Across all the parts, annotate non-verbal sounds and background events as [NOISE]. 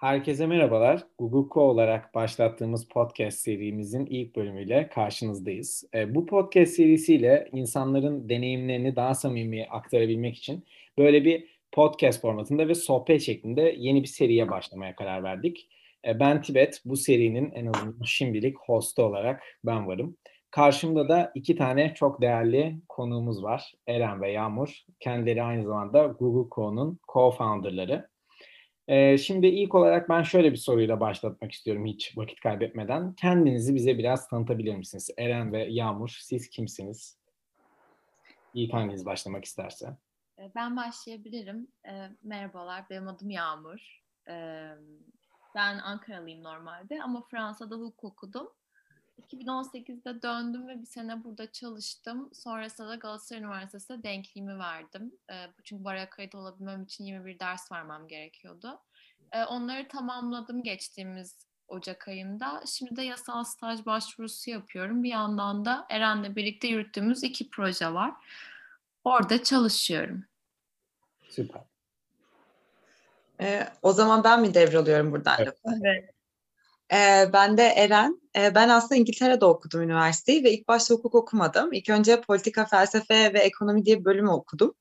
Herkese merhabalar. Co olarak başlattığımız podcast serimizin ilk bölümüyle karşınızdayız. E, bu podcast serisiyle insanların deneyimlerini daha samimi aktarabilmek için böyle bir podcast formatında ve sohbet şeklinde yeni bir seriye başlamaya karar verdik. E, ben Tibet, bu serinin en azından şimdilik hostu olarak ben varım. Karşımda da iki tane çok değerli konuğumuz var. Eren ve Yağmur. Kendileri aynı zamanda Google Co'nun co-founderları. Şimdi ilk olarak ben şöyle bir soruyla başlatmak istiyorum hiç vakit kaybetmeden. Kendinizi bize biraz tanıtabilir misiniz? Eren ve Yağmur, siz kimsiniz? İlk hanginiz başlamak isterse. Ben başlayabilirim. Merhabalar, benim adım Yağmur. Ben Ankaralıyım normalde ama Fransa'da hukuk okudum. 2018'de döndüm ve bir sene burada çalıştım. Sonrasında da Galatasaray Üniversitesi'nde denkliğimi verdim. E, çünkü baraya kayıt olabilmem için 21 ders vermem gerekiyordu. E, onları tamamladım geçtiğimiz Ocak ayında. Şimdi de yasal staj başvurusu yapıyorum. Bir yandan da Eren'le birlikte yürüttüğümüz iki proje var. Orada çalışıyorum. Süper. Ee, o zaman ben mi devralıyorum buradan? Evet. evet. Ee, ben de Eren. Ee, ben aslında İngiltere'de okudum üniversiteyi ve ilk başta hukuk okumadım. İlk önce politika, felsefe ve ekonomi diye bir bölüm okudum.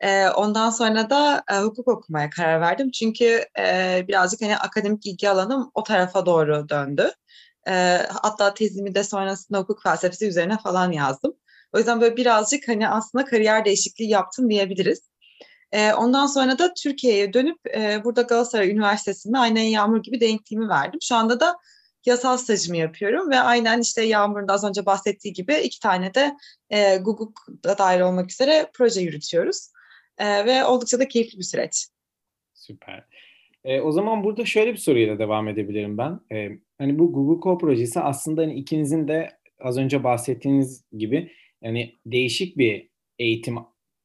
Ee, ondan sonra da e, hukuk okumaya karar verdim. Çünkü e, birazcık hani akademik ilgi alanım o tarafa doğru döndü. E, hatta tezimi de sonrasında hukuk felsefesi üzerine falan yazdım. O yüzden böyle birazcık hani aslında kariyer değişikliği yaptım diyebiliriz. E, ondan sonra da Türkiye'ye dönüp e, burada Galatasaray Üniversitesi'nde aynen Yağmur gibi denkliğimi verdim. Şu anda da yasal stajımı yapıyorum ve aynen işte Yağmur'un da az önce bahsettiği gibi iki tane de e, Google'da dahil olmak üzere proje yürütüyoruz. E, ve oldukça da keyifli bir süreç. Süper. E, o zaman burada şöyle bir soruyla devam edebilirim ben. E, hani bu Google Co projesi aslında hani ikinizin de az önce bahsettiğiniz gibi yani değişik bir eğitim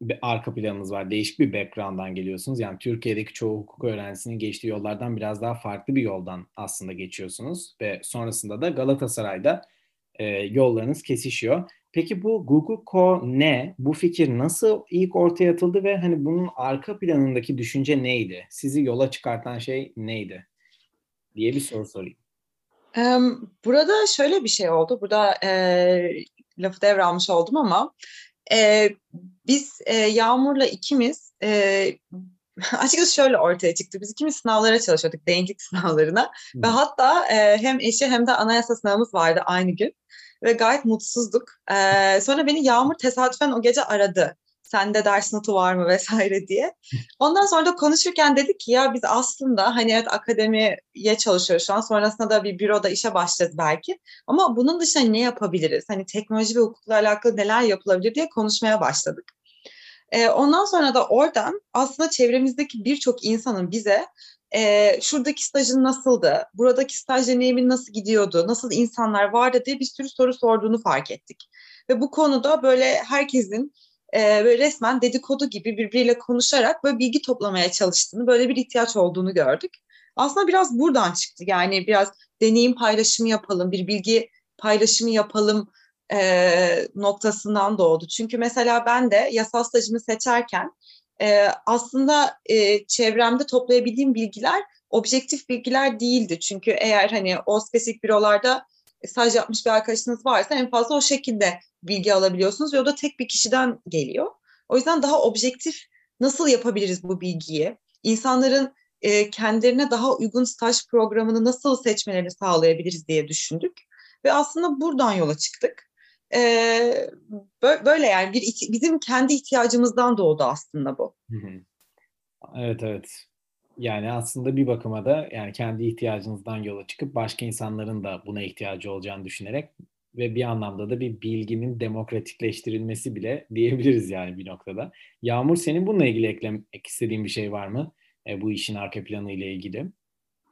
bir arka planınız var. Değişik bir background'dan geliyorsunuz. Yani Türkiye'deki çoğu hukuk öğrencisinin geçtiği yollardan biraz daha farklı bir yoldan aslında geçiyorsunuz. Ve sonrasında da Galatasaray'da e, yollarınız kesişiyor. Peki bu Google Co ne? Bu fikir nasıl ilk ortaya atıldı ve hani bunun arka planındaki düşünce neydi? Sizi yola çıkartan şey neydi? diye bir soru sorayım. Burada şöyle bir şey oldu. Burada e, lafı devralmış oldum ama e, biz e, Yağmur'la ikimiz e, [LAUGHS] açıkçası şöyle ortaya çıktı. Biz ikimiz sınavlara çalışıyorduk, denklik [LAUGHS] sınavlarına. Hmm. Ve hatta e, hem eşi hem de anayasa sınavımız vardı aynı gün. Ve gayet mutsuzduk. E, sonra beni Yağmur tesadüfen o gece aradı sende ders notu var mı vesaire diye. Ondan sonra da konuşurken dedik ki ya biz aslında hani evet akademiye çalışıyoruz şu an sonrasında da bir büroda işe başlayacağız belki. Ama bunun dışında ne yapabiliriz? Hani teknoloji ve hukukla alakalı neler yapılabilir diye konuşmaya başladık. Ee, ondan sonra da oradan aslında çevremizdeki birçok insanın bize e, şuradaki stajın nasıldı, buradaki staj deneyimin nasıl gidiyordu, nasıl insanlar vardı diye bir sürü soru sorduğunu fark ettik. Ve bu konuda böyle herkesin e, böyle resmen dedikodu gibi birbiriyle konuşarak böyle bilgi toplamaya çalıştığını, böyle bir ihtiyaç olduğunu gördük. Aslında biraz buradan çıktı. Yani biraz deneyim paylaşımı yapalım, bir bilgi paylaşımı yapalım e, noktasından doğdu. Çünkü mesela ben de yasal stajımı seçerken e, aslında e, çevremde toplayabildiğim bilgiler objektif bilgiler değildi. Çünkü eğer hani o spesifik bürolarda staj yapmış bir arkadaşınız varsa en fazla o şekilde bilgi alabiliyorsunuz ve o da tek bir kişiden geliyor. O yüzden daha objektif nasıl yapabiliriz bu bilgiyi? İnsanların e, kendilerine daha uygun staj programını nasıl seçmelerini sağlayabiliriz diye düşündük. Ve aslında buradan yola çıktık. E, böyle yani bir bizim kendi ihtiyacımızdan doğdu aslında bu. Evet evet. Yani aslında bir bakıma da yani kendi ihtiyacınızdan yola çıkıp başka insanların da buna ihtiyacı olacağını düşünerek ve bir anlamda da bir bilginin demokratikleştirilmesi bile [LAUGHS] diyebiliriz yani bir noktada. Yağmur senin bununla ilgili eklemek istediğin bir şey var mı? E, bu işin arka planı ile ilgili.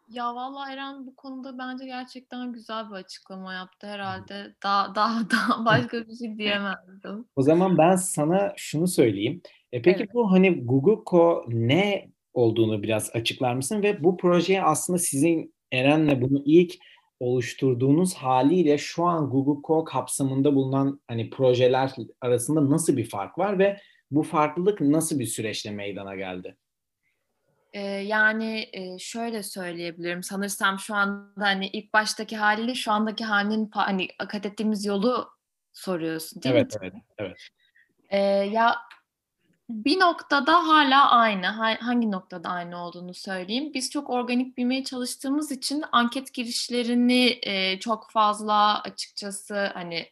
Ya vallahi Eren bu konuda bence gerçekten güzel bir açıklama yaptı herhalde. Daha daha [LAUGHS] daha başka bir şey diyemezdim. O zaman ben sana şunu söyleyeyim. E peki evet. bu hani Google Co ne olduğunu biraz açıklar mısın ve bu projeye aslında sizin Eren'le bunu ilk oluşturduğunuz haliyle şu an Google Co kapsamında bulunan hani projeler arasında nasıl bir fark var ve bu farklılık nasıl bir süreçle meydana geldi? Ee, yani e, şöyle söyleyebilirim. Sanırsam şu anda hani ilk baştaki haliyle şu andaki halinin hani kat ettiğimiz yolu soruyorsun değil evet, mi? Evet, evet. Ee, ya bir noktada hala aynı. Hangi noktada aynı olduğunu söyleyeyim. Biz çok organik büyümeye çalıştığımız için anket girişlerini e, çok fazla açıkçası hani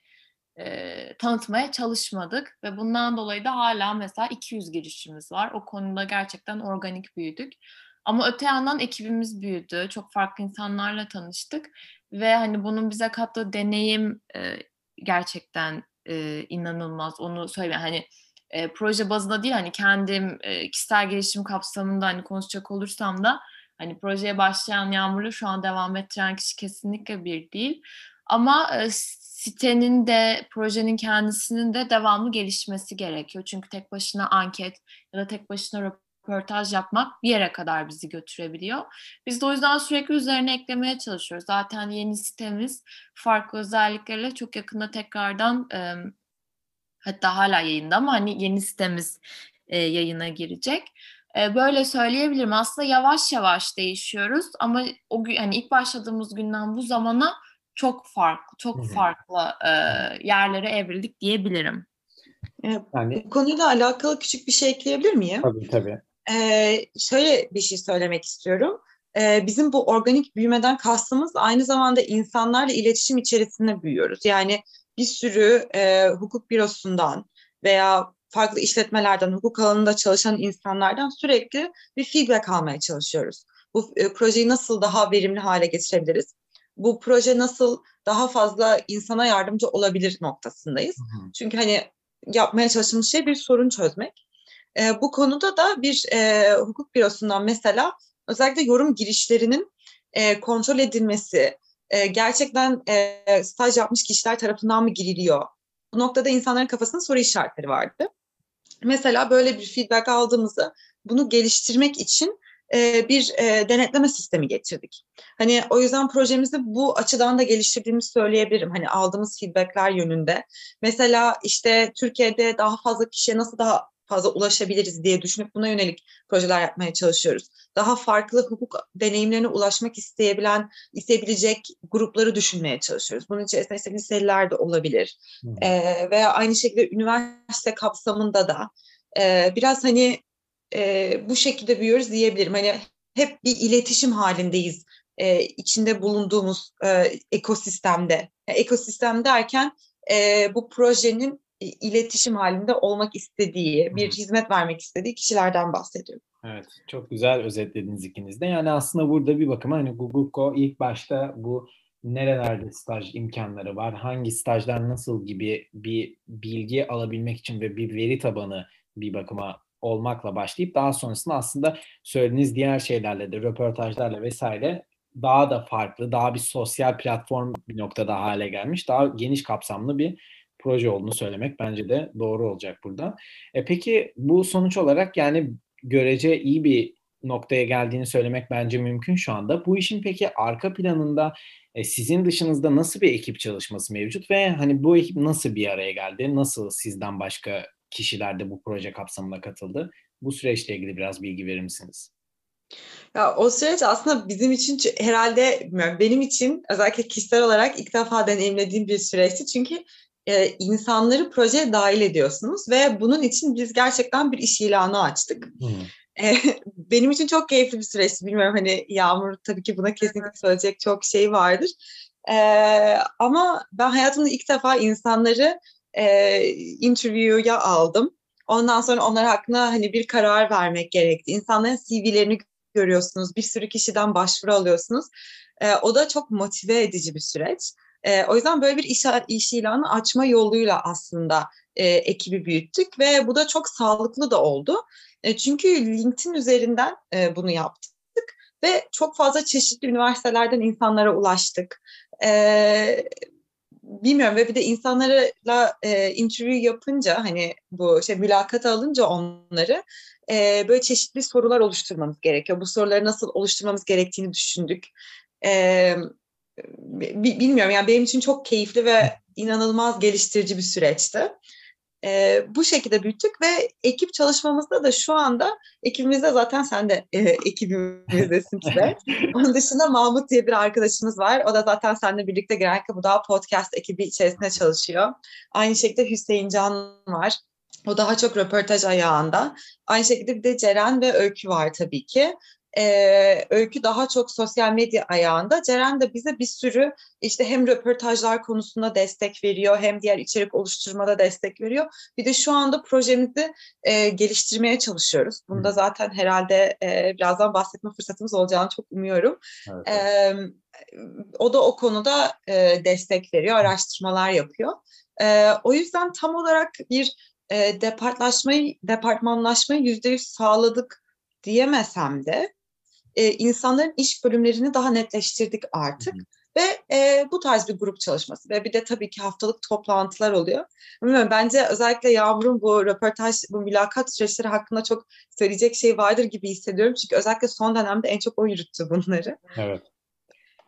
e, tanıtmaya çalışmadık ve bundan dolayı da hala mesela 200 girişimiz var. O konuda gerçekten organik büyüdük. Ama öte yandan ekibimiz büyüdü. Çok farklı insanlarla tanıştık ve hani bunun bize kattığı deneyim e, gerçekten e, inanılmaz. Onu söyle hani e, proje bazında değil hani kendim e, kişisel gelişim kapsamında hani konuşacak olursam da hani projeye başlayan Yağmur'la şu an devam ettiren kişi kesinlikle bir değil. Ama e, sitenin de projenin kendisinin de devamlı gelişmesi gerekiyor. Çünkü tek başına anket ya da tek başına röportaj yapmak bir yere kadar bizi götürebiliyor. Biz de o yüzden sürekli üzerine eklemeye çalışıyoruz. Zaten yeni sitemiz farklı özelliklerle çok yakında tekrardan e, hatta hala yayında ama hani yeni sitemiz e, yayına girecek. E, böyle söyleyebilirim. Aslında yavaş yavaş değişiyoruz ama o hani ilk başladığımız günden bu zamana çok farklı, çok Hı-hı. farklı e, yerlere evrildik diyebilirim. Yani, bu konuyla alakalı küçük bir şey ekleyebilir miyim? Tabii tabii. Ee, şöyle bir şey söylemek istiyorum. Ee, bizim bu organik büyümeden kastımız aynı zamanda insanlarla iletişim içerisinde büyüyoruz. Yani bir sürü e, hukuk bürosundan veya farklı işletmelerden, hukuk alanında çalışan insanlardan sürekli bir feedback almaya çalışıyoruz. Bu e, projeyi nasıl daha verimli hale getirebiliriz? Bu proje nasıl daha fazla insana yardımcı olabilir noktasındayız. Hı hı. Çünkü hani yapmaya çalıştığımız şey bir sorun çözmek. E, bu konuda da bir e, hukuk bürosundan mesela özellikle yorum girişlerinin e, kontrol edilmesi, e, gerçekten e, staj yapmış kişiler tarafından mı giriliyor? Bu noktada insanların kafasında soru işaretleri vardı. Mesela böyle bir feedback aldığımızda bunu geliştirmek için e, bir e, denetleme sistemi getirdik. Hani o yüzden projemizi bu açıdan da geliştirdiğimizi söyleyebilirim. Hani aldığımız feedbackler yönünde. Mesela işte Türkiye'de daha fazla kişiye nasıl daha fazla ulaşabiliriz diye düşünüp buna yönelik projeler yapmaya çalışıyoruz. Daha farklı hukuk deneyimlerine ulaşmak isteyebilen, isteyebilecek grupları düşünmeye çalışıyoruz. Bunun içerisinde işte liseliler de olabilir. Hmm. Ee, veya aynı şekilde üniversite kapsamında da e, biraz hani e, bu şekilde büyüyoruz diyebilirim. Hani hep bir iletişim halindeyiz e, içinde bulunduğumuz e, ekosistemde. Yani ekosistem derken e, bu projenin iletişim halinde olmak istediği, bir hizmet vermek istediği kişilerden bahsediyorum. Evet, çok güzel özetlediniz ikiniz de. Yani aslında burada bir bakıma hani Google ilk başta bu nerelerde staj imkanları var, hangi stajlar nasıl gibi bir bilgi alabilmek için ve bir veri tabanı bir bakıma olmakla başlayıp daha sonrasında aslında söylediğiniz diğer şeylerle de röportajlarla vesaire daha da farklı, daha bir sosyal platform bir noktada hale gelmiş, daha geniş kapsamlı bir proje olduğunu söylemek bence de doğru olacak burada. E peki bu sonuç olarak yani görece iyi bir noktaya geldiğini söylemek bence mümkün şu anda. Bu işin peki arka planında e, sizin dışınızda nasıl bir ekip çalışması mevcut ve hani bu ekip nasıl bir araya geldi? Nasıl sizden başka kişiler de bu proje kapsamında katıldı? Bu süreçle ilgili biraz bilgi verir misiniz? Ya o süreç aslında bizim için herhalde benim için özellikle kişisel olarak ilk defa deneyimlediğim bir süreçti. Çünkü e, insanları projeye dahil ediyorsunuz ve bunun için biz gerçekten bir iş ilanı açtık. Hmm. E, [LAUGHS] benim için çok keyifli bir süreçti. Bilmiyorum hani Yağmur tabii ki buna kesinlikle söyleyecek çok şey vardır. E, ama ben hayatımda ilk defa insanları e, interview'ya aldım. Ondan sonra onlar hakkında hani bir karar vermek gerekti. İnsanların CV'lerini görüyorsunuz. Bir sürü kişiden başvuru alıyorsunuz. E, o da çok motive edici bir süreç. E, o yüzden böyle bir iş, iş ilanı açma yoluyla aslında e, ekibi büyüttük ve bu da çok sağlıklı da oldu. E, çünkü LinkedIn üzerinden e, bunu yaptık ve çok fazla çeşitli üniversitelerden insanlara ulaştık. E, bilmiyorum ve bir de insanlarla e, interview yapınca hani bu şey mülakata alınca onları e, böyle çeşitli sorular oluşturmamız gerekiyor. Bu soruları nasıl oluşturmamız gerektiğini düşündük. E, bilmiyorum yani benim için çok keyifli ve inanılmaz geliştirici bir süreçti. E, bu şekilde büyüttük ve ekip çalışmamızda da şu anda ekibimizde zaten sen de e, ekibimizdesin size. [LAUGHS] Onun dışında Mahmut diye bir arkadaşımız var. O da zaten seninle birlikte genellikle bu daha podcast ekibi içerisinde çalışıyor. Aynı şekilde Hüseyin Can var. O daha çok röportaj ayağında. Aynı şekilde bir de Ceren ve Öykü var tabii ki e, Öykü daha çok sosyal medya ayağında. Ceren de bize bir sürü işte hem röportajlar konusunda destek veriyor hem diğer içerik oluşturmada destek veriyor. Bir de şu anda projemizi e, geliştirmeye çalışıyoruz. Bunda zaten herhalde e, birazdan bahsetme fırsatımız olacağını çok umuyorum. Evet. E, o da o konuda e, destek veriyor, araştırmalar yapıyor. E, o yüzden tam olarak bir e, departlaşmayı, departmanlaşmayı yüzde yüz sağladık diyemesem de e, insanların iş bölümlerini daha netleştirdik artık. Hı hı. Ve e, bu tarz bir grup çalışması ve bir de tabii ki haftalık toplantılar oluyor. Bilmiyorum, bence özellikle Yağmur'un bu röportaj, bu mülakat süreçleri hakkında çok söyleyecek şey vardır gibi hissediyorum. Çünkü özellikle son dönemde en çok o yürüttü bunları. Evet.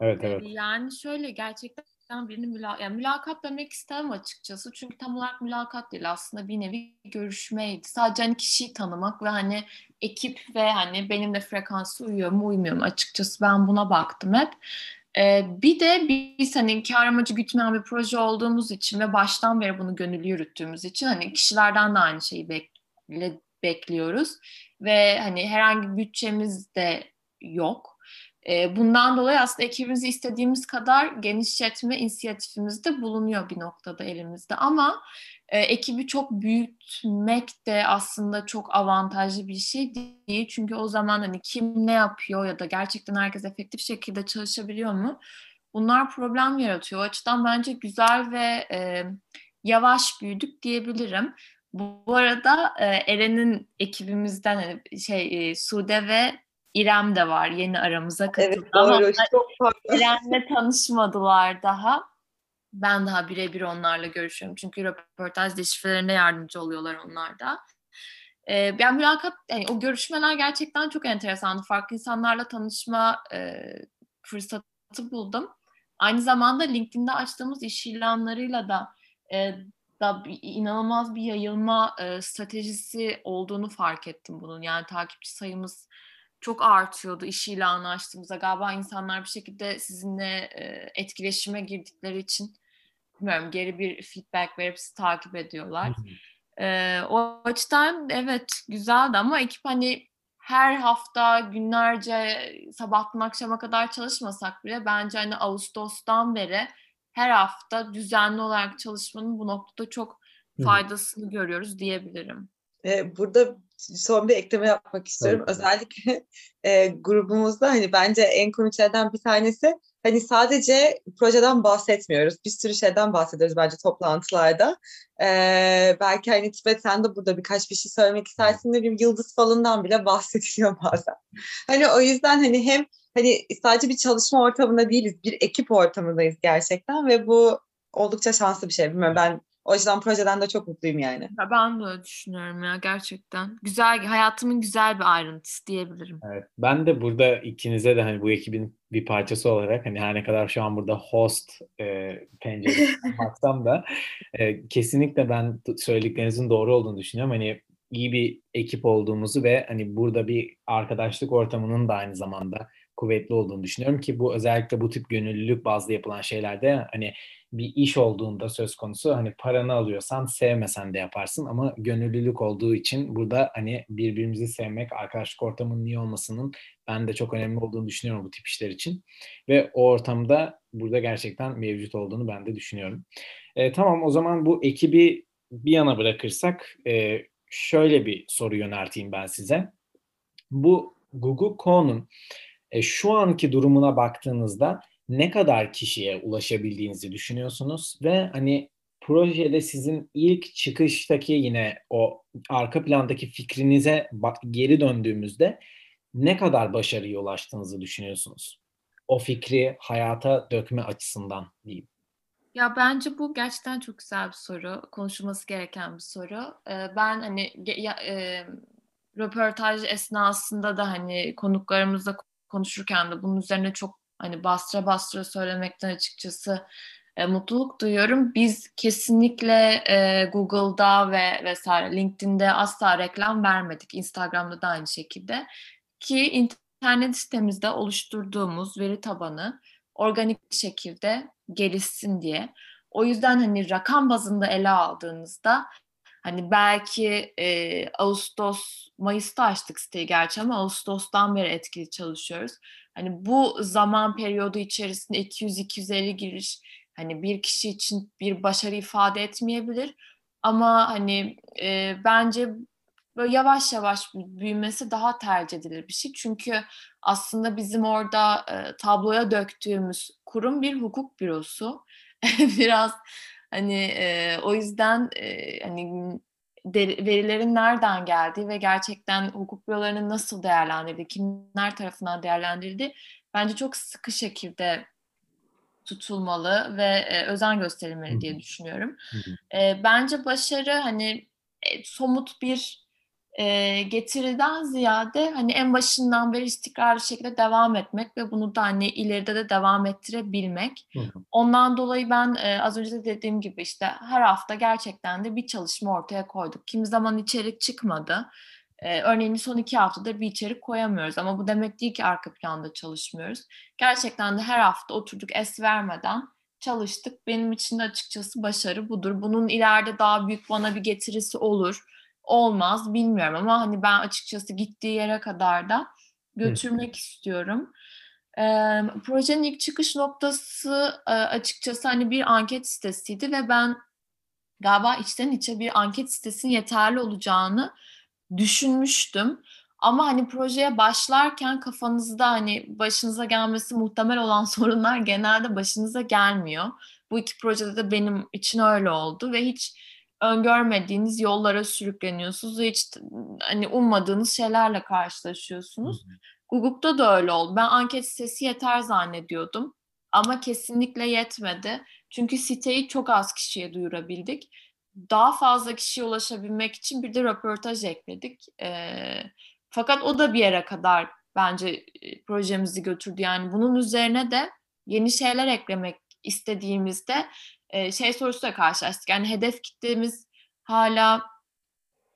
Evet, evet. Yani şöyle gerçekten gerçekten birini müla yani mülakat demek istemem açıkçası. Çünkü tam olarak mülakat değil aslında bir nevi görüşmeydi. Sadece hani kişiyi tanımak ve hani ekip ve hani benimle frekansı uyuyor mu uymuyor mu açıkçası ben buna baktım hep. Ee, bir de biz hani kar amacı gütmeyen bir proje olduğumuz için ve baştan beri bunu gönüllü yürüttüğümüz için hani kişilerden de aynı şeyi bekle, bekliyoruz. Ve hani herhangi bütçemiz de yok bundan dolayı aslında ekibimizi istediğimiz kadar genişletme inisiyatifimiz de bulunuyor bir noktada elimizde. Ama e, ekibi çok büyütmek de aslında çok avantajlı bir şey değil. Çünkü o zaman hani kim ne yapıyor ya da gerçekten herkes efektif şekilde çalışabiliyor mu? Bunlar problem yaratıyor. O açıdan bence güzel ve e, yavaş büyüdük diyebilirim. Bu, bu arada e, Eren'in ekibimizden hani şey e, Sude ve İrem de var yeni aramıza katıldı. Evet doğru. Çok pardon. İrem'le tanışmadılar daha. Ben daha birebir onlarla görüşüyorum. Çünkü röportaj deşifrelerine yardımcı oluyorlar onlar da. Ee, ben mülakat, yani o görüşmeler gerçekten çok enteresandı. Farklı insanlarla tanışma e, fırsatı buldum. Aynı zamanda LinkedIn'de açtığımız iş ilanlarıyla da e, da inanılmaz bir yayılma e, stratejisi olduğunu fark ettim bunun. Yani takipçi sayımız çok artıyordu iş ilanı açtığımızda. Galiba insanlar bir şekilde sizinle e, etkileşime girdikleri için bilmiyorum geri bir feedback verip sizi takip ediyorlar. E, o açıdan evet güzeldi ama ekip hani her hafta günlerce sabahtan akşama kadar çalışmasak bile bence hani Ağustos'tan beri her hafta düzenli olarak çalışmanın bu noktada çok faydasını görüyoruz diyebilirim. Burada son bir ekleme yapmak istiyorum. Evet. Özellikle [LAUGHS] e, grubumuzda hani bence en komik şeylerden bir tanesi hani sadece projeden bahsetmiyoruz. Bir sürü şeyden bahsediyoruz bence toplantılarda. Ee, belki hani Tibet sen de burada birkaç bir şey söylemek istersin. Ne bileyim yıldız falından bile bahsediliyor [LAUGHS] bazen. Hani o yüzden hani hem hani sadece bir çalışma ortamında değiliz. Bir ekip ortamındayız gerçekten ve bu oldukça şanslı bir şey. Bilmiyorum ben o yüzden projeden de çok mutluyum yani. Ben de öyle düşünüyorum ya gerçekten. Güzel, hayatımın güzel bir ayrıntısı diyebilirim. Evet. Ben de burada ikinize de hani bu ekibin bir parçası olarak hani her ne kadar şu an burada host e, penceresi [LAUGHS] baksam da e, kesinlikle ben söylediklerinizin doğru olduğunu düşünüyorum. Hani iyi bir ekip olduğumuzu ve hani burada bir arkadaşlık ortamının da aynı zamanda kuvvetli olduğunu düşünüyorum ki bu özellikle bu tip gönüllülük bazlı yapılan şeylerde hani bir iş olduğunda söz konusu hani paranı alıyorsan sevmesen de yaparsın ama gönüllülük olduğu için burada hani birbirimizi sevmek, arkadaşlık ortamının iyi olmasının ben de çok önemli olduğunu düşünüyorum bu tip işler için. Ve o ortamda burada gerçekten mevcut olduğunu ben de düşünüyorum. E, tamam o zaman bu ekibi bir yana bırakırsak e, şöyle bir soru yönelteyim ben size. Bu Google Co'nun e, şu anki durumuna baktığınızda ne kadar kişiye ulaşabildiğinizi düşünüyorsunuz ve hani projede sizin ilk çıkıştaki yine o arka plandaki fikrinize geri döndüğümüzde ne kadar başarıya ulaştığınızı düşünüyorsunuz? O fikri hayata dökme açısından diyeyim. Ya bence bu gerçekten çok güzel bir soru. Konuşulması gereken bir soru. Ee, ben hani ya, e, röportaj esnasında da hani konuklarımızla konuşurken de bunun üzerine çok hani bastıra bastıra söylemekten açıkçası e, mutluluk duyuyorum. Biz kesinlikle e, Google'da ve vesaire LinkedIn'de asla reklam vermedik. Instagram'da da aynı şekilde. Ki internet sitemizde oluşturduğumuz veri tabanı organik şekilde gelişsin diye. O yüzden hani rakam bazında ele aldığınızda hani belki e, Ağustos, Mayıs'ta açtık siteyi gerçi ama Ağustos'tan beri etkili çalışıyoruz. Hani bu zaman periyodu içerisinde 200-250 giriş hani bir kişi için bir başarı ifade etmeyebilir. Ama hani e, bence böyle yavaş yavaş büyümesi daha tercih edilir bir şey. Çünkü aslında bizim orada e, tabloya döktüğümüz kurum bir hukuk bürosu. [LAUGHS] Biraz hani e, o yüzden e, hani verilerin nereden geldiği ve gerçekten hukuk bürolarının nasıl değerlendirildiği, kimler tarafından değerlendirildiği bence çok sıkı şekilde tutulmalı ve e, özen gösterilmeli diye düşünüyorum. E, bence başarı hani e, somut bir e, getiriden ziyade hani en başından beri istikrarlı şekilde devam etmek ve bunu da hani ileride de devam ettirebilmek. Hı. Ondan dolayı ben e, az önce de dediğim gibi işte her hafta gerçekten de bir çalışma ortaya koyduk. Kimi zaman içerik çıkmadı. E, örneğin son iki haftada bir içerik koyamıyoruz ama bu demek değil ki arka planda çalışmıyoruz. Gerçekten de her hafta oturduk es vermeden çalıştık. Benim için de açıkçası başarı budur. Bunun ileride daha büyük bana bir getirisi olur olmaz bilmiyorum ama hani ben açıkçası gittiği yere kadar da götürmek Hı. istiyorum. E, projenin ilk çıkış noktası e, açıkçası hani bir anket sitesiydi ve ben galiba içten içe bir anket sitesinin yeterli olacağını düşünmüştüm. Ama hani projeye başlarken kafanızda hani başınıza gelmesi muhtemel olan [LAUGHS] sorunlar genelde başınıza gelmiyor. Bu iki projede de benim için öyle oldu ve hiç öngörmediğiniz yollara sürükleniyorsunuz ve hiç hani ummadığınız şeylerle karşılaşıyorsunuz. Google'da da öyle oldu. Ben anket sitesi yeter zannediyordum ama kesinlikle yetmedi. Çünkü siteyi çok az kişiye duyurabildik. Daha fazla kişiye ulaşabilmek için bir de röportaj ekledik. E, fakat o da bir yere kadar bence projemizi götürdü. Yani bunun üzerine de yeni şeyler eklemek istediğimizde e, şey sorusuyla karşılaştık. Yani hedef kitlemiz hala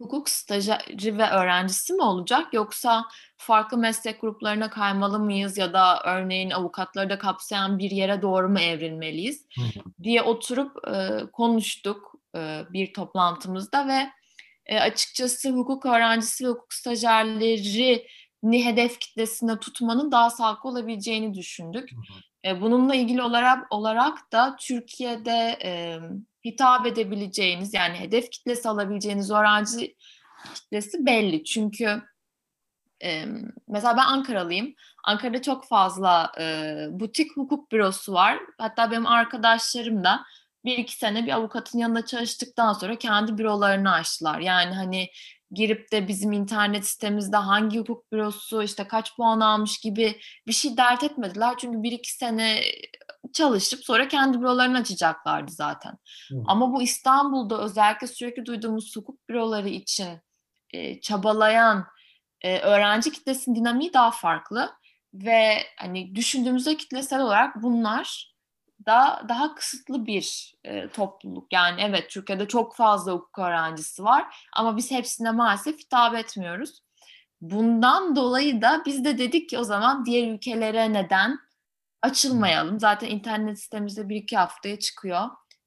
hukuk stajyeri ve öğrencisi mi olacak yoksa farklı meslek gruplarına kaymalı mıyız ya da örneğin avukatları da kapsayan bir yere doğru mu evrilmeliyiz diye oturup e, konuştuk e, bir toplantımızda ve e, açıkçası hukuk öğrencisi ve hukuk stajyerlerini hedef kitlesinde tutmanın daha sağlıklı olabileceğini düşündük. Hı hı. Bununla ilgili olarak olarak da Türkiye'de e, hitap edebileceğiniz yani hedef kitlesi alabileceğiniz öğrenci kitlesi belli. Çünkü e, mesela ben Ankaralıyım. Ankara'da çok fazla e, butik hukuk bürosu var. Hatta benim arkadaşlarım da bir iki sene bir avukatın yanında çalıştıktan sonra kendi bürolarını açtılar. Yani hani girip de bizim internet sitemizde hangi hukuk bürosu işte kaç puan almış gibi bir şey dert etmediler. Çünkü bir iki sene çalışıp sonra kendi bürolarını açacaklardı zaten. Hı. Ama bu İstanbul'da özellikle sürekli duyduğumuz hukuk büroları için e, çabalayan e, öğrenci kitlesinin dinamiği daha farklı ve hani düşündüğümüzde kitlesel olarak bunlar da daha kısıtlı bir e, topluluk. Yani evet Türkiye'de çok fazla hukuk öğrencisi var ama biz hepsine maalesef hitap etmiyoruz. Bundan dolayı da biz de dedik ki o zaman diğer ülkelere neden açılmayalım? Zaten internet sitemizde bir iki haftaya çıkıyor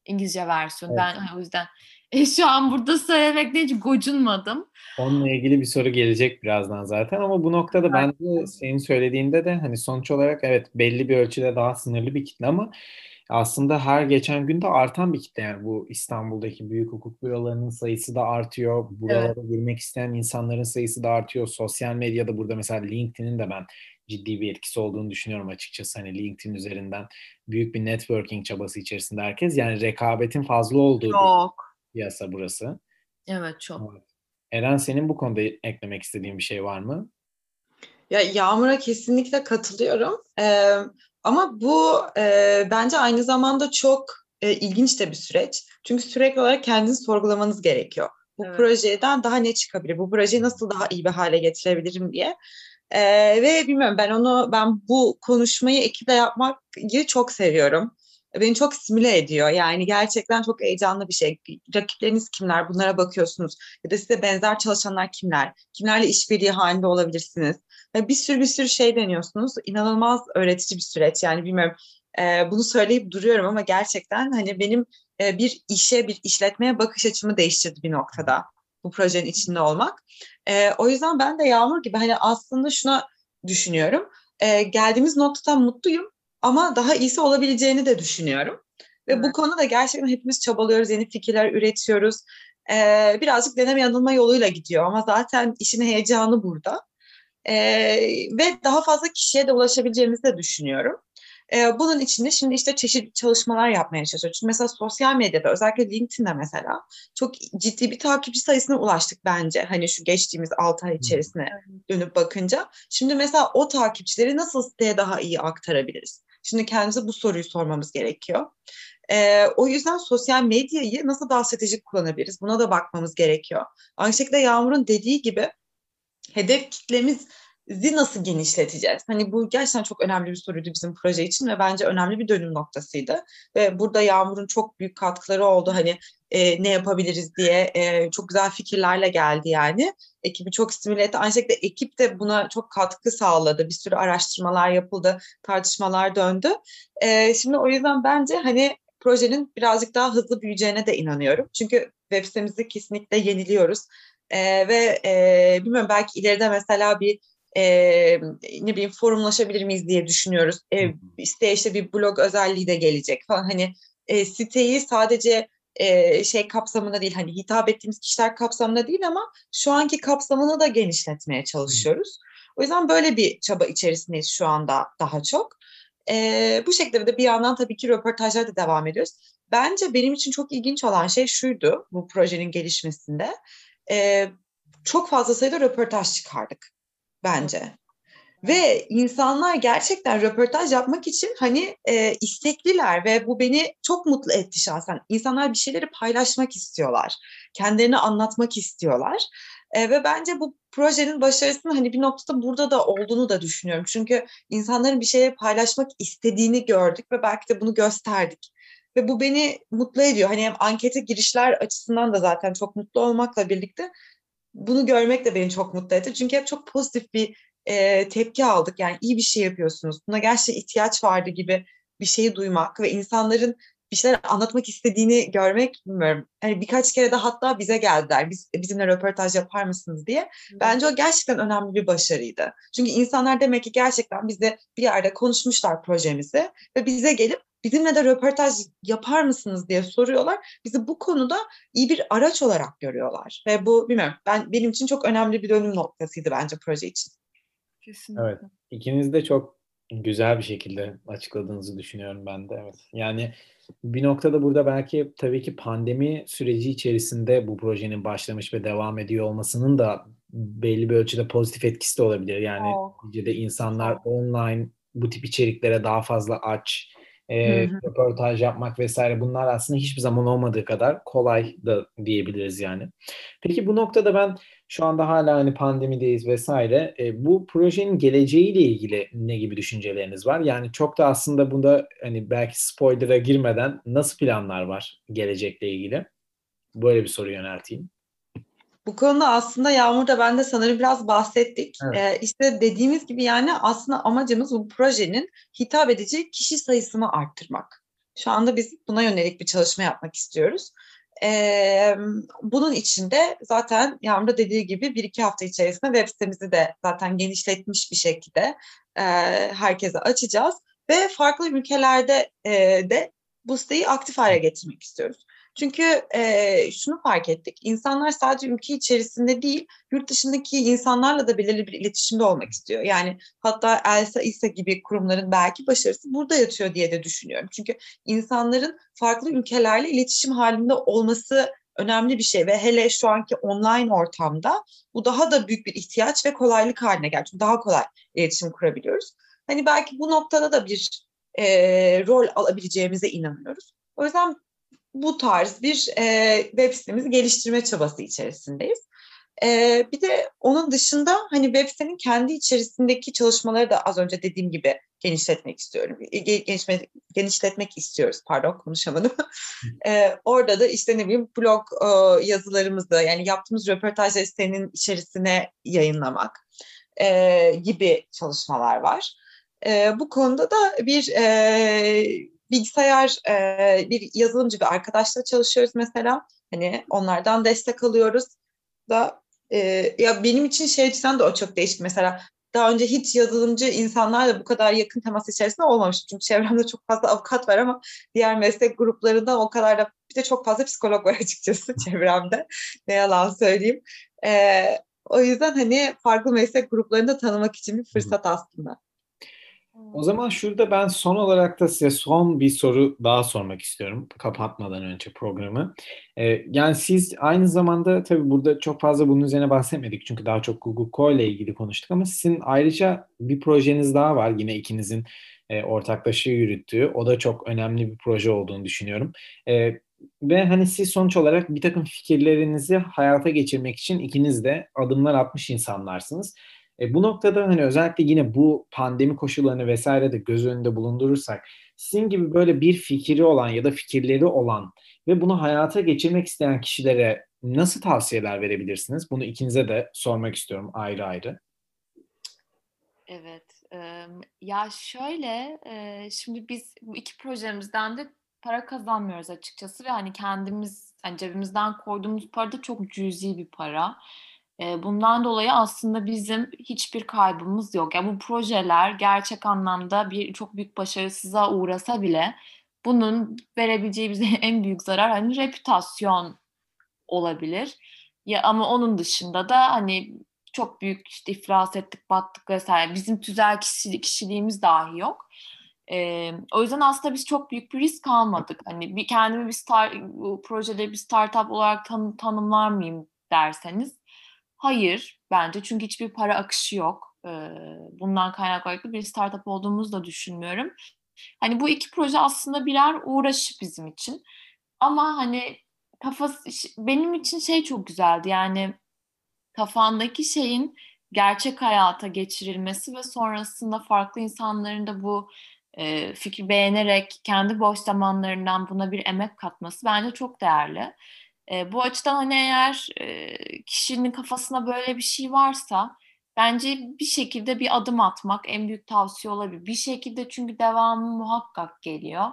İngilizce versiyon. Evet. Ben o yüzden [LAUGHS] e, şu an burada söylemekten hiç gocunmadım. Onunla ilgili bir soru gelecek birazdan zaten ama bu noktada ben de senin söylediğinde de hani sonuç olarak evet belli bir ölçüde daha sınırlı bir kitle ama aslında her geçen günde artan bir kitle yani bu İstanbul'daki büyük hukuk bürolarının sayısı da artıyor. Buralara evet. girmek isteyen insanların sayısı da artıyor. Sosyal medyada burada mesela LinkedIn'in de ben ciddi bir etkisi olduğunu düşünüyorum açıkçası. Hani LinkedIn üzerinden büyük bir networking çabası içerisinde herkes. Yani rekabetin fazla olduğu çok. bir piyasa burası. Evet çok. Evet. Eren senin bu konuda eklemek istediğin bir şey var mı? Ya Yağmur'a kesinlikle katılıyorum. Ee, ama bu e, bence aynı zamanda çok e, ilginç de bir süreç. Çünkü sürekli olarak kendinizi sorgulamanız gerekiyor. Bu evet. projeden daha ne çıkabilir? Bu projeyi nasıl daha iyi bir hale getirebilirim diye. Ee, ve bilmiyorum ben onu ben bu konuşmayı ekiple yapmak gibi çok seviyorum. beni çok simüle ediyor. Yani gerçekten çok heyecanlı bir şey. Rakipleriniz kimler? Bunlara bakıyorsunuz. Ya da size benzer çalışanlar kimler? Kimlerle işbirliği halinde olabilirsiniz? Ve bir sürü bir sürü şey deniyorsunuz. İnanılmaz öğretici bir süreç. Yani bilmiyorum e, bunu söyleyip duruyorum ama gerçekten hani benim e, bir işe, bir işletmeye bakış açımı değiştirdi bir noktada bu projenin içinde olmak. E, o yüzden ben de Yağmur gibi hani aslında şuna düşünüyorum. E, geldiğimiz noktadan mutluyum ama daha iyisi olabileceğini de düşünüyorum. Ve evet. bu konuda gerçekten hepimiz çabalıyoruz, yeni fikirler üretiyoruz. Ee, birazcık deneme yanılma yoluyla gidiyor ama zaten işin heyecanı burada. Ee, ve daha fazla kişiye de ulaşabileceğimizi de düşünüyorum. Ee, bunun içinde şimdi işte çeşitli çalışmalar yapmaya çalışıyoruz. Çünkü mesela sosyal medyada özellikle LinkedIn'de mesela çok ciddi bir takipçi sayısına ulaştık bence. Hani şu geçtiğimiz 6 ay içerisine dönüp bakınca. Şimdi mesela o takipçileri nasıl siteye daha iyi aktarabiliriz? Şimdi kendimize bu soruyu sormamız gerekiyor. Ee, o yüzden sosyal medyayı nasıl daha stratejik kullanabiliriz? Buna da bakmamız gerekiyor. Aynı şekilde Yağmur'un dediği gibi hedef kitlemiz nasıl genişleteceğiz? Hani bu gerçekten çok önemli bir soruydu bizim proje için ve bence önemli bir dönüm noktasıydı. Ve burada Yağmur'un çok büyük katkıları oldu. Hani e, ne yapabiliriz diye e, çok güzel fikirlerle geldi yani. Ekibi çok stimüle etti. Aynı şekilde ekip de buna çok katkı sağladı. Bir sürü araştırmalar yapıldı, tartışmalar döndü. E, şimdi o yüzden bence hani projenin birazcık daha hızlı büyüyeceğine de inanıyorum. Çünkü web sitemizi kesinlikle yeniliyoruz. Ee, ve e, bilmiyorum belki ileride mesela bir e, ne bileyim forumlaşabilir miyiz diye düşünüyoruz. E, siteye işte bir blog özelliği de gelecek falan. Hani e, siteyi sadece e, şey kapsamında değil hani hitap ettiğimiz kişiler kapsamında değil ama şu anki kapsamını da genişletmeye çalışıyoruz. O yüzden böyle bir çaba içerisindeyiz şu anda daha çok. E, bu şekilde de bir yandan tabii ki röportajlara da devam ediyoruz. Bence benim için çok ilginç olan şey şuydu bu projenin gelişmesinde. E, çok fazla sayıda röportaj çıkardık bence. Ve insanlar gerçekten röportaj yapmak için hani e, istekliler ve bu beni çok mutlu etti şahsen. İnsanlar bir şeyleri paylaşmak istiyorlar. Kendilerini anlatmak istiyorlar. E, ve bence bu projenin başarısının hani bir noktada burada da olduğunu da düşünüyorum. Çünkü insanların bir şeyleri paylaşmak istediğini gördük ve belki de bunu gösterdik. Ve bu beni mutlu ediyor. Hani hem ankete girişler açısından da zaten çok mutlu olmakla birlikte bunu görmek de beni çok mutlu etti. Çünkü hep çok pozitif bir e, tepki aldık. Yani iyi bir şey yapıyorsunuz. Buna gerçekten ihtiyaç vardı gibi bir şeyi duymak ve insanların bir şeyler anlatmak istediğini görmek bilmiyorum. Hani birkaç kere de hatta bize geldiler. Biz bizimle röportaj yapar mısınız diye. Bence o gerçekten önemli bir başarıydı. Çünkü insanlar demek ki gerçekten bizde bir yerde konuşmuşlar projemizi ve bize gelip bizimle de röportaj yapar mısınız diye soruyorlar. Bizi bu konuda iyi bir araç olarak görüyorlar. Ve bu bilmiyorum ben benim için çok önemli bir dönüm noktasıydı bence proje için. Kesinlikle. Evet. İkiniz de çok güzel bir şekilde açıkladığınızı düşünüyorum ben de. Evet. Yani bir noktada burada belki tabii ki pandemi süreci içerisinde bu projenin başlamış ve devam ediyor olmasının da belli bir ölçüde pozitif etkisi de olabilir. Yani oh. de insanlar online bu tip içeriklere daha fazla aç, e, röportaj yapmak vesaire bunlar aslında hiçbir zaman olmadığı kadar kolay da diyebiliriz yani. Peki bu noktada ben şu anda hala hani pandemideyiz vesaire. E, bu projenin geleceğiyle ilgili ne gibi düşünceleriniz var? Yani çok da aslında bunda hani belki spoiler'a girmeden nasıl planlar var gelecekle ilgili? Böyle bir soru yönelteyim. Bu konuda aslında Yağmur da ben de sanırım biraz bahsettik. Evet. Ee, işte dediğimiz gibi yani aslında amacımız bu projenin hitap edici kişi sayısını arttırmak. Şu anda biz buna yönelik bir çalışma yapmak istiyoruz. Ee, bunun içinde zaten Yağmur da dediği gibi bir iki hafta içerisinde web sitemizi de zaten genişletmiş bir şekilde e, herkese açacağız. Ve farklı ülkelerde e, de bu siteyi aktif hale getirmek istiyoruz. Çünkü e, şunu fark ettik. İnsanlar sadece ülke içerisinde değil, yurt dışındaki insanlarla da belirli bir iletişimde olmak istiyor. Yani hatta Elsa İsa gibi kurumların belki başarısı burada yatıyor diye de düşünüyorum. Çünkü insanların farklı ülkelerle iletişim halinde olması önemli bir şey ve hele şu anki online ortamda bu daha da büyük bir ihtiyaç ve kolaylık haline geldi. Çünkü daha kolay iletişim kurabiliyoruz. Hani belki bu noktada da bir e, rol alabileceğimize inanıyoruz. O yüzden bu tarz bir e, web sitemizi geliştirme çabası içerisindeyiz. Ee, bir de onun dışında hani web sitenin kendi içerisindeki çalışmaları da az önce dediğim gibi genişletmek istiyorum. Genişme, genişletmek istiyoruz pardon konuşamadım. [LAUGHS] ee, orada da işte ne bileyim blog e, yazılarımızı yani yaptığımız röportajları sitenin içerisine yayınlamak e, gibi çalışmalar var. E, bu konuda da bir e, bilgisayar e, bir yazılımcı bir arkadaşla çalışıyoruz mesela. Hani onlardan destek alıyoruz da e, ya benim için şey açısından da o çok değişik. Mesela daha önce hiç yazılımcı insanlarla bu kadar yakın temas içerisinde olmamıştım. Çünkü çevremde çok fazla avukat var ama diğer meslek gruplarında o kadar da bir de çok fazla psikolog var [LAUGHS] açıkçası çevremde. ne yalan söyleyeyim. E, o yüzden hani farklı meslek gruplarını da tanımak için bir fırsat aslında. O zaman şurada ben son olarak da size son bir soru daha sormak istiyorum kapatmadan önce programı. Ee, yani siz aynı zamanda tabii burada çok fazla bunun üzerine bahsetmedik çünkü daha çok Google Co ile ilgili konuştuk ama sizin ayrıca bir projeniz daha var yine ikinizin e, ortaklaşa yürüttüğü. O da çok önemli bir proje olduğunu düşünüyorum. E, ve hani siz sonuç olarak bir takım fikirlerinizi hayata geçirmek için ikiniz de adımlar atmış insanlarsınız. E, bu noktada hani özellikle yine bu pandemi koşullarını vesaire de göz önünde bulundurursak sizin gibi böyle bir fikri olan ya da fikirleri olan ve bunu hayata geçirmek isteyen kişilere nasıl tavsiyeler verebilirsiniz? Bunu ikinize de sormak istiyorum ayrı ayrı. Evet. ya şöyle şimdi biz bu iki projemizden de para kazanmıyoruz açıkçası ve hani kendimiz hani cebimizden koyduğumuz para da çok cüzi bir para. Bundan dolayı aslında bizim hiçbir kaybımız yok. Yani bu projeler gerçek anlamda bir çok büyük başarısıza uğrasa bile bunun verebileceği bize [LAUGHS] en büyük zarar hani reputasyon olabilir. Ya ama onun dışında da hani çok büyük işte iflas ettik, battık vesaire. Bizim tüzel kişi, kişiliğimiz dahi yok. Ee, o yüzden aslında biz çok büyük bir risk almadık. Hani bir kendimi bir start, bu projede bir startup olarak tan, tanımlar mıyım derseniz Hayır bence çünkü hiçbir para akışı yok. Bundan kaynaklı bir startup olduğumuzu da düşünmüyorum. Hani bu iki proje aslında birer uğraşı bizim için. Ama hani kafası benim için şey çok güzeldi. Yani kafandaki şeyin gerçek hayata geçirilmesi ve sonrasında farklı insanların da bu e, fikri beğenerek kendi boş zamanlarından buna bir emek katması bence çok değerli. E, bu açıdan hani eğer e, kişinin kafasına böyle bir şey varsa bence bir şekilde bir adım atmak en büyük tavsiye olabilir. Bir şekilde çünkü devamı muhakkak geliyor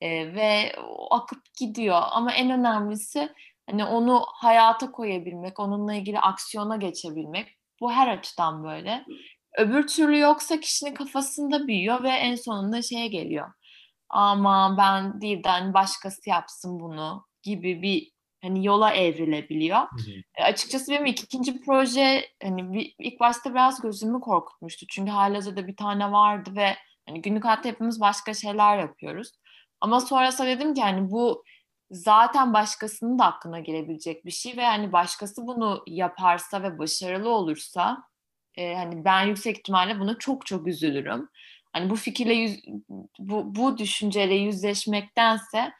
e, ve akıp gidiyor ama en önemlisi hani onu hayata koyabilmek, onunla ilgili aksiyona geçebilmek. Bu her açıdan böyle. Öbür türlü yoksa kişinin kafasında büyüyor ve en sonunda şeye geliyor. Ama ben değil de başkası yapsın bunu gibi bir hani yola evrilebiliyor. Hı hı. E, açıkçası benim ikinci proje hani bir, ilk başta biraz gözümü korkutmuştu. Çünkü halihazırda bir tane vardı ve hani günlük hayatta hepimiz başka şeyler yapıyoruz. Ama sonrasında dedim ki hani bu zaten başkasının da aklına gelebilecek bir şey ve hani başkası bunu yaparsa ve başarılı olursa e, hani ben yüksek ihtimalle buna çok çok üzülürüm. Hani bu fikirle yüz, bu, bu düşünceyle yüzleşmektense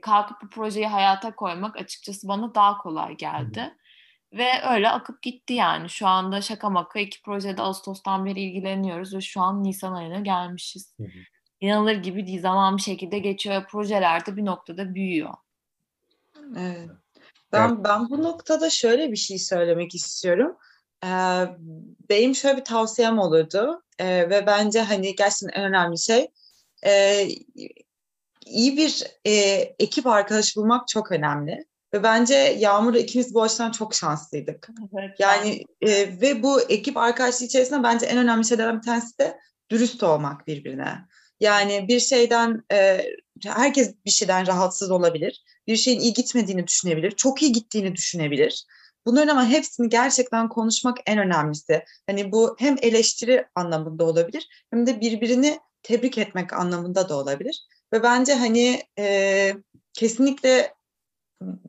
kalkıp bu projeyi hayata koymak açıkçası bana daha kolay geldi. Hı Ve öyle akıp gitti yani. Şu anda şaka maka iki projede Ağustos'tan beri ilgileniyoruz ve şu an Nisan ayına gelmişiz. Hı hı. İnanılır gibi değil. Zaman bir şekilde geçiyor. Projeler de bir noktada büyüyor. Evet. Ben, ben bu noktada şöyle bir şey söylemek istiyorum. Ee, benim şöyle bir tavsiyem olurdu ee, ve bence hani gerçekten en önemli şey e, iyi bir e, ekip arkadaş bulmak çok önemli. Ve bence Yağmur'la ikimiz bu açıdan çok şanslıydık. Evet, yani e, ve bu ekip arkadaşlığı içerisinde bence en önemli şeylerden bir tanesi de dürüst olmak birbirine. Yani bir şeyden e, herkes bir şeyden rahatsız olabilir. Bir şeyin iyi gitmediğini düşünebilir. Çok iyi gittiğini düşünebilir. Bunların ama hepsini gerçekten konuşmak en önemlisi. Hani bu hem eleştiri anlamında olabilir hem de birbirini tebrik etmek anlamında da olabilir. Ve bence hani e, kesinlikle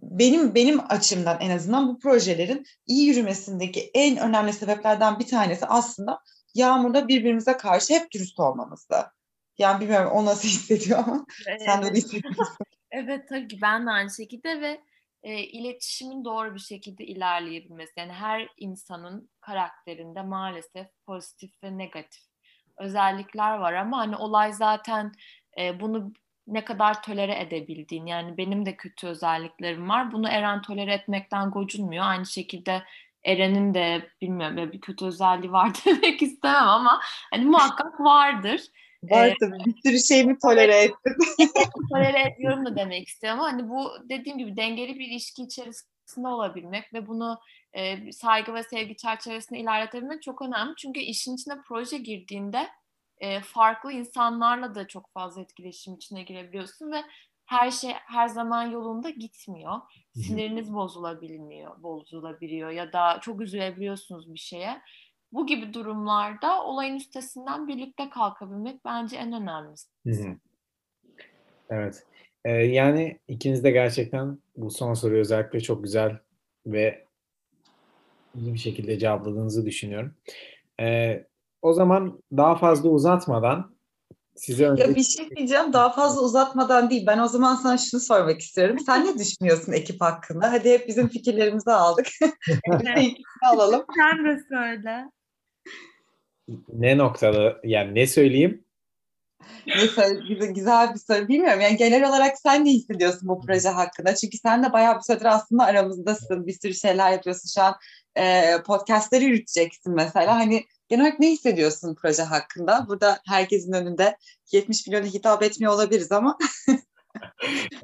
benim benim açımdan en azından bu projelerin iyi yürümesindeki en önemli sebeplerden bir tanesi aslında Yağmur'da birbirimize karşı hep dürüst olmamızda. Yani bilmiyorum o nasıl [LAUGHS] hissediyor ama evet. sen de hissediyorsun. [LAUGHS] evet tabii ki ben de aynı şekilde ve e, iletişimin doğru bir şekilde ilerleyebilmesi. Yani her insanın karakterinde maalesef pozitif ve negatif özellikler var ama hani olay zaten e, bunu ne kadar tolere edebildiğin yani benim de kötü özelliklerim var. Bunu Eren tolere etmekten gocunmuyor. Aynı şekilde Eren'in de bilmiyorum bir kötü özelliği var [LAUGHS] demek istemem ama hani muhakkak vardır. [LAUGHS] Var ee, tabii bir sürü şeyimi tolere ettim. tolere etmiyorum da demek istiyorum ama hani bu dediğim gibi dengeli bir ilişki içerisinde olabilmek ve bunu e, saygı ve sevgi çerçevesinde ilerletebilmek çok önemli. Çünkü işin içine proje girdiğinde e, farklı insanlarla da çok fazla etkileşim içine girebiliyorsun ve her şey her zaman yolunda gitmiyor. Siniriniz bozulabiliyor, bozulabiliyor ya da çok üzülebiliyorsunuz bir şeye. Bu gibi durumlarda olayın üstesinden birlikte kalkabilmek bence en önemlisi. Evet. Ee, yani ikiniz de gerçekten bu son soruyu özellikle çok güzel ve iyi bir şekilde cevapladığınızı düşünüyorum. Ee, o zaman daha fazla uzatmadan size önce... Ya bir şey diyeceğim daha fazla uzatmadan değil. Ben o zaman sana şunu sormak istiyorum. Sen ne düşünüyorsun ekip hakkında? Hadi hep bizim fikirlerimizi aldık. [LAUGHS] alalım. [LAUGHS] Sen de söyle. Ne noktada yani ne söyleyeyim? Mesela güzel bir soru bilmiyorum. Yani genel olarak sen ne hissediyorsun bu proje hakkında? Çünkü sen de bayağı bir süredir aslında aramızdasın. Bir sürü şeyler yapıyorsun. Şu an e, podcastları yürüteceksin mesela. Hani genel olarak ne hissediyorsun proje hakkında? Burada herkesin önünde 70 milyona hitap etmiyor olabiliriz ama. [LAUGHS]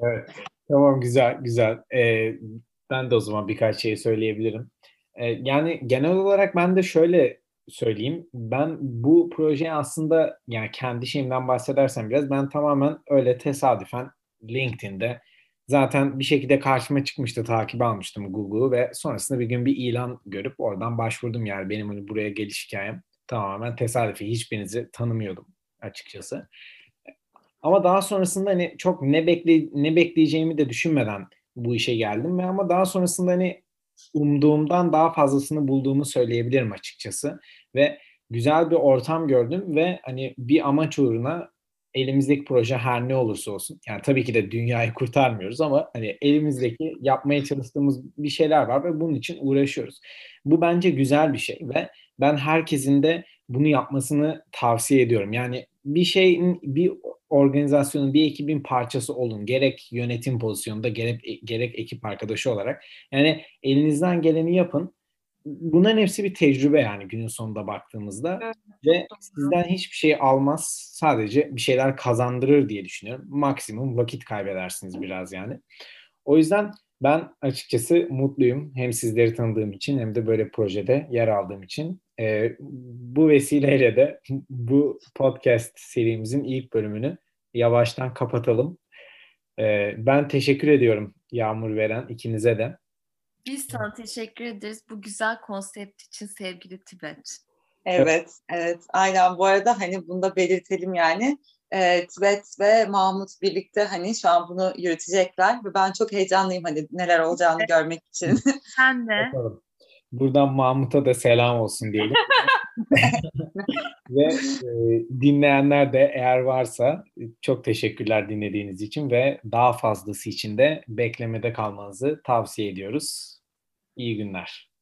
evet. Tamam güzel güzel. Ee, ben de o zaman birkaç şey söyleyebilirim. Ee, yani genel olarak ben de şöyle söyleyeyim. Ben bu projeyi aslında yani kendi şeyimden bahsedersem biraz ben tamamen öyle tesadüfen LinkedIn'de zaten bir şekilde karşıma çıkmıştı takip almıştım Google'u ve sonrasında bir gün bir ilan görüp oradan başvurdum yani benim hani buraya geliş hikayem tamamen tesadüfi hiçbirinizi tanımıyordum açıkçası. Ama daha sonrasında hani çok ne bekle ne bekleyeceğimi de düşünmeden bu işe geldim ve ama daha sonrasında hani umduğumdan daha fazlasını bulduğumu söyleyebilirim açıkçası. Ve güzel bir ortam gördüm ve hani bir amaç uğruna elimizdeki proje her ne olursa olsun. Yani tabii ki de dünyayı kurtarmıyoruz ama hani elimizdeki yapmaya çalıştığımız bir şeyler var ve bunun için uğraşıyoruz. Bu bence güzel bir şey ve ben herkesin de bunu yapmasını tavsiye ediyorum. Yani bir şeyin bir organizasyonun, bir ekibin parçası olun. Gerek yönetim pozisyonunda, gerek, gerek ekip arkadaşı olarak. Yani elinizden geleni yapın. Bunların hepsi bir tecrübe yani günün sonunda baktığımızda. Evet, Ve sizden hiçbir şey almaz. Sadece bir şeyler kazandırır diye düşünüyorum. Maksimum vakit kaybedersiniz biraz yani. O yüzden ben açıkçası mutluyum. Hem sizleri tanıdığım için hem de böyle projede yer aldığım için. E, bu vesileyle de [LAUGHS] bu podcast serimizin ilk bölümünü yavaştan kapatalım. E, ben teşekkür ediyorum Yağmur Veren ikinize de. Biz sana teşekkür ederiz bu güzel konsept için sevgili Tibet. Evet, evet. Aynen bu arada hani bunu da belirtelim yani. E, Tibet ve Mahmut birlikte hani şu an bunu yürütecekler ve ben çok heyecanlıyım hani neler olacağını evet. görmek için. Sen de. Bakalım. Buradan Mahmut'a da selam olsun diyelim. [LAUGHS] ve e, dinleyenler de eğer varsa çok teşekkürler dinlediğiniz için ve daha fazlası için de beklemede kalmanızı tavsiye ediyoruz. İyi günler.